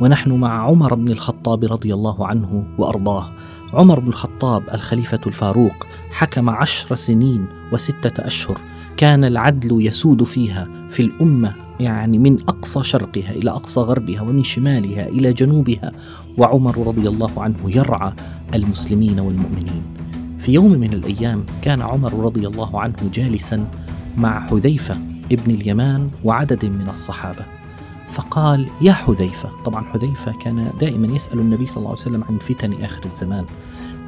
ونحن مع عمر بن الخطاب رضي الله عنه وأرضاه. عمر بن الخطاب الخليفة الفاروق حكم عشر سنين وستة أشهر كان العدل يسود فيها في الأمة يعني من أقصى شرقها إلى أقصى غربها ومن شمالها إلى جنوبها وعمر رضي الله عنه يرعى المسلمين والمؤمنين. في يوم من الأيام كان عمر رضي الله عنه جالسا مع حذيفة ابن اليمان وعدد من الصحابة فقال يا حذيفة. طبعا حذيفة كان دائما يسأل النبي صلى الله عليه وسلم عن فتن آخر الزمان.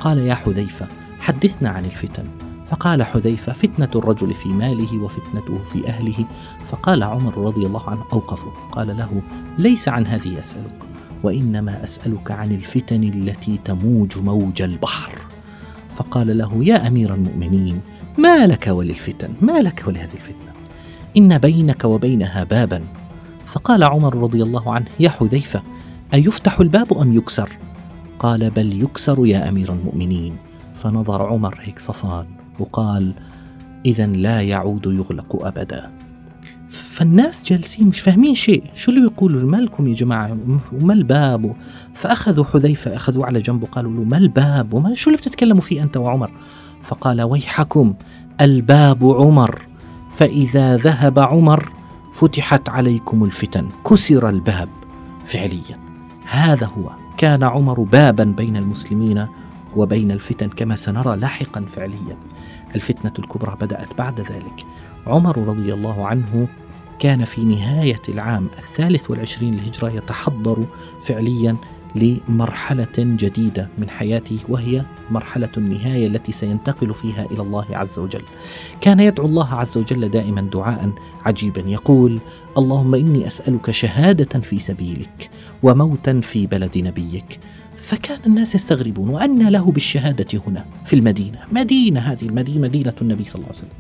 قال يا حذيفة حدثنا عن الفتن. فقال حذيفة فتنة الرجل في ماله وفتنته في أهله. فقال عمر رضي الله عنه أوقفه. قال له ليس عن هذه أسألك وإنما أسألك عن الفتن التي تموج موج البحر. فقال له يا أمير المؤمنين ما لك وللفتن؟ ما لك ولهذه الفتنة؟ إن بينك وبينها بابا فقال عمر رضي الله عنه يا حذيفة أيفتح الباب أم يكسر؟ قال بل يكسر يا أمير المؤمنين. فنظر عمر هيك صفان وقال إذا لا يعود يغلق أبدا. فالناس جالسين مش فاهمين شيء شو اللي بيقولوا؟ ما لكم يا جماعة وما الباب؟ فأخذوا حذيفة أخذوه على جنبه قالوا له ما الباب؟ وما شو اللي بتتكلموا فيه أنت وعمر؟ فقال ويحكم الباب عمر فإذا ذهب عمر فتحت عليكم الفتن كسر الباب فعليا. هذا هو كان عمر بابا بين المسلمين وبين الفتن كما سنرى لاحقا فعليا. الفتنة الكبرى بدأت بعد ذلك. عمر رضي الله عنه كان في نهاية العام الثالث والعشرين للهجرة يتحضر فعليا لمرحلة جديدة من حياته وهي مرحلة النهاية التي سينتقل فيها إلى الله عز وجل. كان يدعو الله عز وجل دائما دعاء عجيبا يقول: اللهم إني أسألك شهادة في سبيلك وموتا في بلد نبيك. فكان الناس يستغربون وأن له بالشهادة هنا في المدينة مدينة هذه المدينة مدينة النبي صلى الله عليه وسلم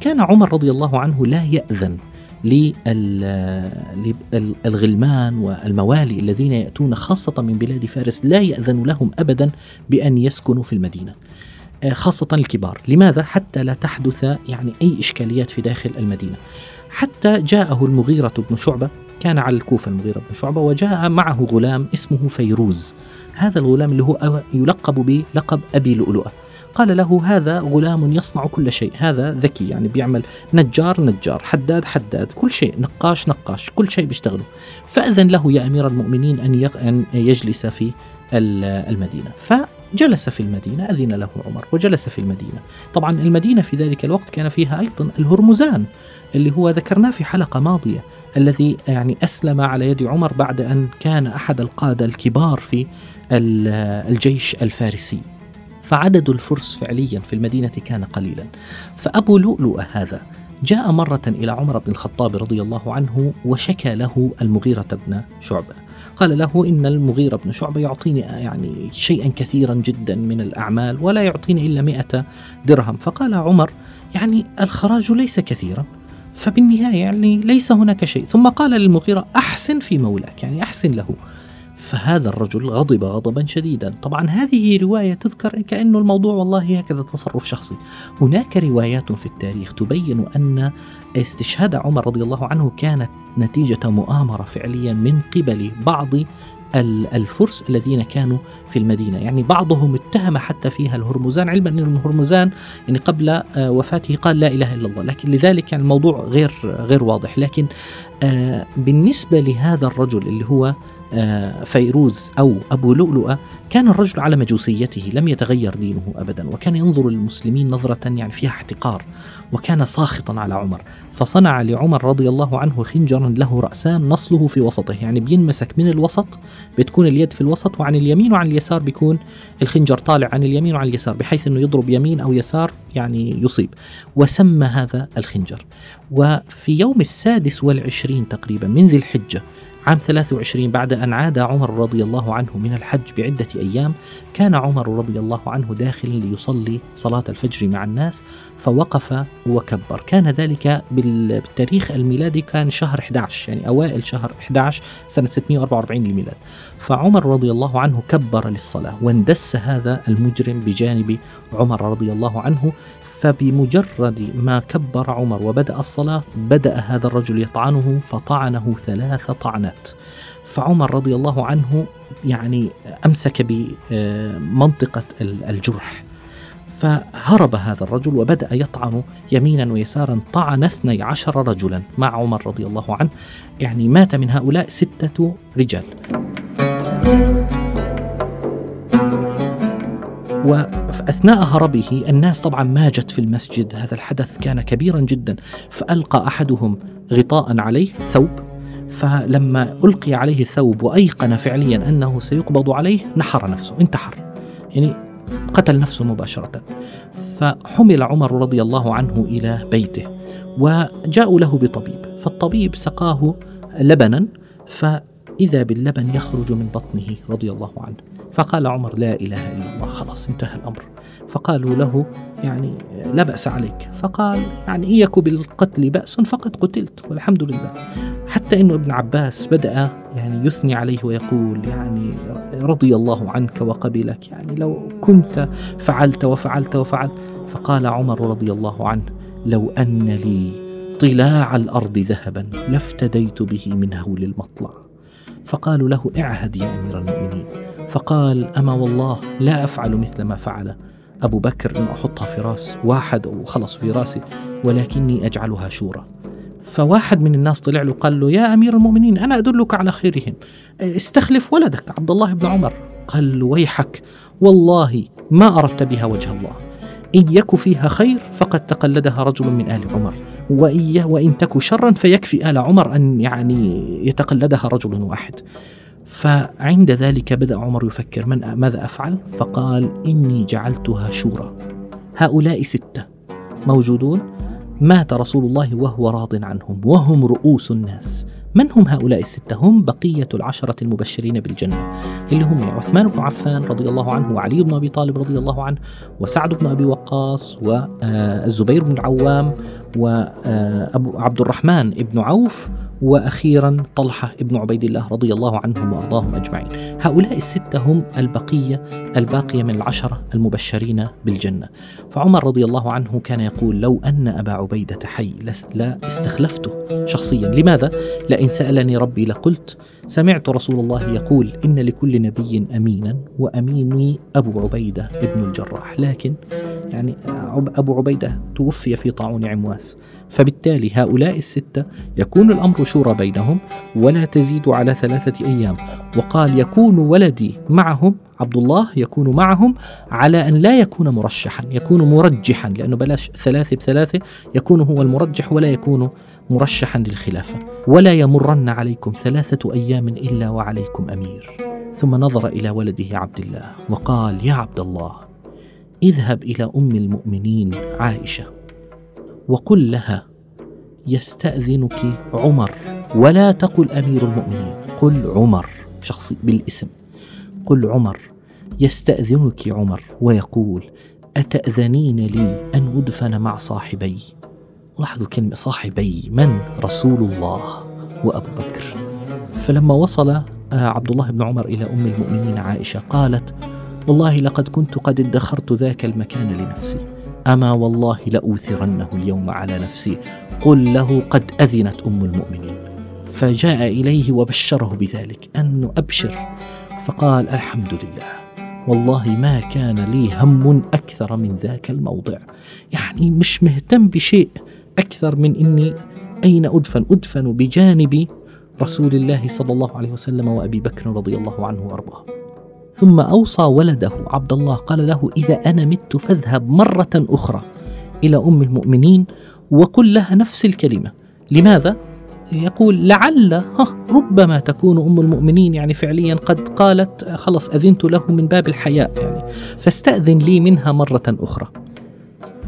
كان عمر رضي الله عنه لا يأذن للغلمان والموالي الذين يأتون خاصة من بلاد فارس لا يأذن لهم أبدا بأن يسكنوا في المدينة. خاصة الكبار. لماذا؟ حتى لا تحدث يعني أي إشكاليات في داخل المدينة. حتى جاءه المغيرة بن شعبة كان على الكوفة المغيرة بن شعبة وجاء معه غلام اسمه فيروز. هذا الغلام اللي هو يلقب بلقب أبي لؤلؤة. قال له هذا غلام يصنع كل شيء. هذا ذكي يعني بيعمل نجار نجار حداد حداد كل شيء نقاش نقاش كل شيء بيشتغله فأذن له يا أمير المؤمنين أن أن يجلس في المدينة. فجلس في المدينة أذن له عمر وجلس في المدينة. طبعا المدينة في ذلك الوقت كان فيها أيضا الهرمزان اللي هو ذكرناه في حلقة ماضية الذي يعني أسلم على يد عمر بعد أن كان أحد القادة الكبار في الجيش الفارسي. فعدد الفرس فعليا في المدينة كان قليلا. فأبو لؤلؤ هذا جاء مرة إلى عمر بن الخطاب رضي الله عنه وشكى له المغيرة بن شعبة. قال له إن المغيرة بن شعبة يعطيني يعني شيئا كثيرا جدا من الأعمال ولا يعطيني إلا مئة درهم. فقال عمر يعني الخراج ليس كثيرا فبالنهاية يعني ليس هناك شيء. ثم قال للمغيرة أحسن في مولاك يعني أحسن له. فهذا الرجل غضب غضبا شديدا. طبعا هذه رواية تذكر كأنه الموضوع والله هكذا تصرف شخصي. هناك روايات في التاريخ تبين أن استشهاد عمر رضي الله عنه كانت نتيجة مؤامرة فعليا من قبل بعض الفرس الذين كانوا في المدينة. يعني بعضهم اتهم حتى فيها الهرمزان علما أن الهرمزان يعني قبل وفاته قال لا إله إلا الله. لكن لذلك يعني الموضوع غير غير واضح. لكن بالنسبة لهذا الرجل اللي هو آه، فيروز أو أبو لؤلؤة كان الرجل على مجوسيته لم يتغير دينه أبدا وكان ينظر للمسلمين نظرة يعني فيها احتقار وكان ساخطا على عمر فصنع لعمر رضي الله عنه خنجرا له رأسان نصله في وسطه يعني بينمسك من الوسط بتكون اليد في الوسط وعن اليمين وعن اليسار بيكون الخنجر طالع عن اليمين وعن اليسار بحيث أنه يضرب يمين أو يسار يعني يصيب وسمى هذا الخنجر. وفي يوم السادس والعشرين تقريبا من ذي الحجة عام 23 بعد أن عاد عمر رضي الله عنه من الحج بعدة أيام كان عمر رضي الله عنه داخلا ليصلي صلاة الفجر مع الناس فوقف وكبر. كان ذلك بالتاريخ الميلادي كان شهر 11 يعني أوائل شهر 11 سنة 644 للميلاد. فعمر رضي الله عنه كبر للصلاة واندس هذا المجرم بجانب عمر رضي الله عنه فبمجرد ما كبر عمر وبدأ الصلاة بدأ هذا الرجل يطعنه فطعنه ثلاث طعنات. فعمر رضي الله عنه يعني أمسك بمنطقة الجرح فهرب هذا الرجل وبدأ يطعن يمينا ويسارا طعن اثني عشر رجلا مع عمر رضي الله عنه يعني مات من هؤلاء ستة رجال. وأثناء هربه الناس طبعا ماجت في المسجد. هذا الحدث كان كبيرا جدا فألقى أحدهم غطاء عليه ثوب. فلما ألقي عليه الثوب وأيقن فعليا أنه سيقبض عليه نحر نفسه انتحر. يعني قتل نفسه مباشرة. فحمل عمر رضي الله عنه إلى بيته وجاءوا له بطبيب. فالطبيب سقاه لبنا فإذا باللبن يخرج من بطنه رضي الله عنه. فقال عمر لا إله إلا الله. خلاص انتهى الأمر. فقالوا له يعني لا بأس عليك. فقال يعني إن يك بالقتل بأس فقد قتلت والحمد لله. حتى أنه ابن عباس بدأ يعني يثني عليه ويقول يعني رضي الله عنك وقبلك يعني لو كنت فعلت وفعلت وفعلت. فقال عمر رضي الله عنه لو أن لي طلاع الأرض ذهبا لافتديت به من هول المطلع. فقالوا له اعهد يا أمير المؤمنين. فقال أما والله لا أفعل مثل ما فعل. أبو بكر أن أحطها في راس واحد وخلص في راسي ولكني أجعلها شورى. فواحد من الناس طلع له قال له يا أمير المؤمنين أنا أدلك على خيرهم. استخلف ولدك عبد الله بن عمر. قال له ويحك. والله ما أردت بها وجه الله. إن يك فيها خير فقد تقلدها رجل من آل عمر. وإن, تك شرا فيكفي آل عمر أن يعني يتقلدها رجل واحد. فعند ذلك بدأ عمر يفكر من ماذا أفعل؟ فقال إني جعلتها شورى. هؤلاء ستة موجودون. مات رسول الله وهو راض عنهم وهم رؤوس الناس من هم هؤلاء الستة؟ هم بقية العشرة المبشرين بالجنة اللي هم عثمان بن عفان رضي الله عنه وعلي بن أبي طالب رضي الله عنه وسعد بن أبي وقاص والزبير بن العوام وأبو عبد الرحمن بن عوف وأخيرا طلحة ابن عبيد الله رضي الله عنهم وأرضاهم أجمعين. هؤلاء الستة هم البقية الباقية من العشرة المبشرين بالجنة. فعمر رضي الله عنه كان يقول لو أن أبا عبيدة حي لا استخلفته شخصيا، لماذا؟ لئن سألني ربي لقلت سمعت رسول الله يقول إن لكل نبي امينا وأميني أبو عبيدة ابن الجراح، لكن يعني أبو عبيدة توفي في طاعون عمواس. فبالتالي هؤلاء الستة يكون الأمر شورى بينهم ولا تزيد على ثلاثة أيام. وقال يكون ولدي معهم عبد الله يكون معهم على أن لا يكون مرشحا يكون مرجحا لأنه بلاش ثلاثة بثلاثة يكون هو المرجح ولا يكون مرشحا للخلافة. ولا يمرن عليكم ثلاثة أيام إلا وعليكم أمير. ثم نظر إلى ولده عبد الله وقال يا عبد الله اذهب إلى أم المؤمنين عائشة. وقل لها يستأذنك عمر. ولا تقل أمير المؤمنين. قل عمر شخصي بالاسم. قل عمر يستأذنك عمر ويقول أتأذنين لي أن أدفن مع صاحبي؟ لاحظوا كلمة صاحبي من؟ رسول الله وأبو بكر. فلما وصل آه، عبد الله بن عمر إلى أم المؤمنين عائشة قالت والله لقد كنت قد ادخرت ذاك المكان لنفسي. أما والله لأوثرنه اليوم على نفسي. قل له قد أذنت أم المؤمنين. فجاء إليه وبشره بذلك أنه أبشر فقال الحمد لله. والله ما كان لي هم أكثر من ذاك الموضع. يعني مش مهتم بشيء أكثر من إني أين أدفن؟ أدفن بجانب رسول الله صلى الله عليه وسلم وأبي بكر رضي الله عنه وأرضاه. ثم أوصى ولده. عبد الله قال له إذا أنا مت فاذهب مرة أخرى إلى أم المؤمنين وقل لها نفس الكلمة. لماذا؟ يقول لعل ربما تكون أم المؤمنين يعني فعليا قد قالت خلص أذنت له من باب الحياء يعني فاستأذن لي منها مرة أخرى.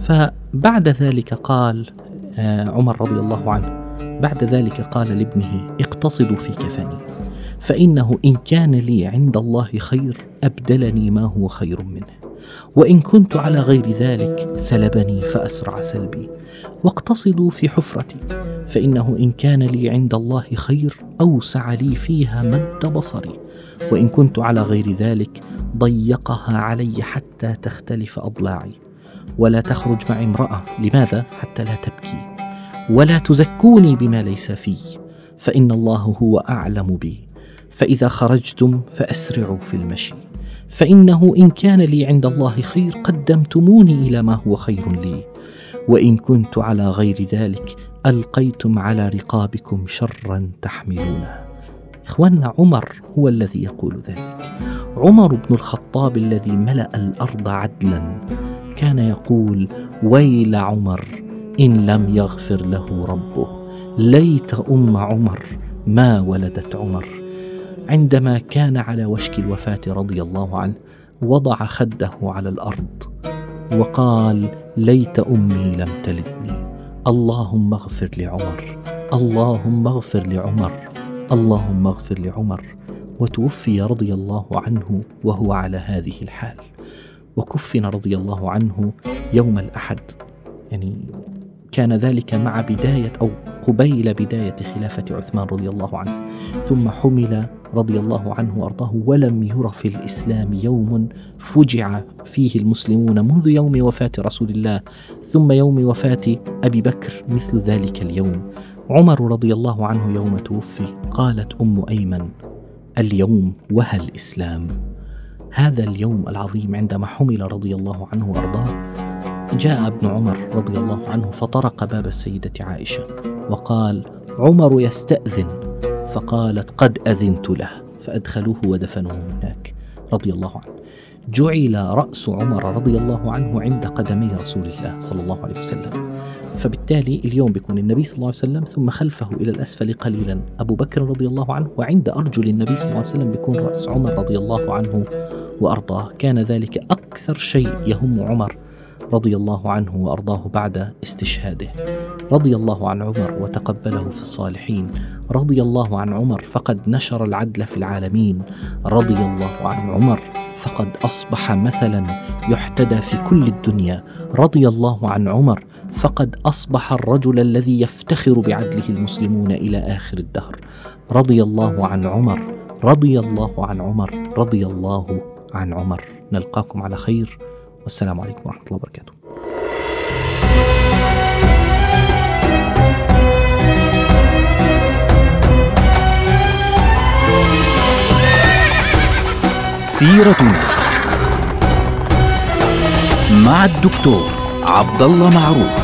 فبعد ذلك قال آه، عمر رضي الله عنه بعد ذلك قال لابنه اقتصدوا في كفني. فإنه إن كان لي عند الله خير أبدلني ما هو خير منه. وإن كنت على غير ذلك سلبني فأسرع سلبي. واقتصدوا في حفرتي فإنه إن كان لي عند الله خير أوسع لي فيها مد بصري. وإن كنت على غير ذلك ضيقها علي حتى تختلف أضلاعي. ولا تخرج معي امرأة لماذا؟ حتى لا تبكي. ولا تزكوني بما ليس في فإن الله هو أعلم بي. فإذا خرجتم فأسرعوا في المشي. فإنه إن كان لي عند الله خير قدمتموني إلى ما هو خير لي. وإن كنت على غير ذلك ألقيتم على رقابكم شرا تحملونه. إخواننا عمر هو الذي يقول ذلك. عمر بن الخطاب الذي ملأ الأرض عدلا كان يقول ويل عمر إن لم يغفر له ربه ليت أم عمر ما ولدت عمر؟ عندما كان على وشك الوفاة رضي الله عنه وضع خده على الأرض وقال ليت أمي لم تلدني. اللهم اغفر لعمر. اللهم اغفر لعمر. اللهم اغفر لعمر. وتوفي رضي الله عنه وهو على هذه الحال. وكفن رضي الله عنه يوم الأحد. يعني كان ذلك مع بداية أو قبيل بداية خلافة عثمان رضي الله عنه ثم حمل رضي الله عنه وأرضاه ولم ير في الإسلام يوم فجع فيه المسلمون منذ يوم وفاة رسول الله ثم يوم وفاة أبي بكر مثل ذلك اليوم. عمر رضي الله عنه يوم توفي قالت أم أيمن اليوم وهى الإسلام. هذا اليوم العظيم عندما حمل رضي الله عنه وأرضاه جاء ابن عمر رضي الله عنه فطرق باب السيدة عائشة وقال عمر يستأذن. فقالت قد أذنت له. فأدخلوه ودفنوه هناك رضي الله عنه. جعل رأس عمر رضي الله عنه عند قدمي رسول الله صلى الله عليه وسلم. فبالتالي اليوم بيكون النبي صلى الله عليه وسلم ثم خلفه إلى الأسفل قليلا. أبو بكر رضي الله عنه وعند أرجل النبي صلى الله عليه وسلم بيكون رأس عمر رضي الله عنه وأرضاه. كان ذلك أكثر شيء يهم عمر رضي الله عنه وأرضاه بعد استشهاده. رضي الله عن عمر وتقبله في الصالحين. رضي الله عن عمر فقد نشر العدل في العالمين. رضي الله عن عمر فقد أصبح مثلا يحتدى في كل الدنيا. رضي الله عن عمر فقد أصبح الرجل الذي يفتخر بعدله المسلمون إلى آخر الدهر. رضي الله عن عمر رضي الله عن عمر رضي الله عن عمر. نلقاكم على خير. والسلام عليكم ورحمة الله وبركاته. سيرتنا مع الدكتور عبد الله معروف.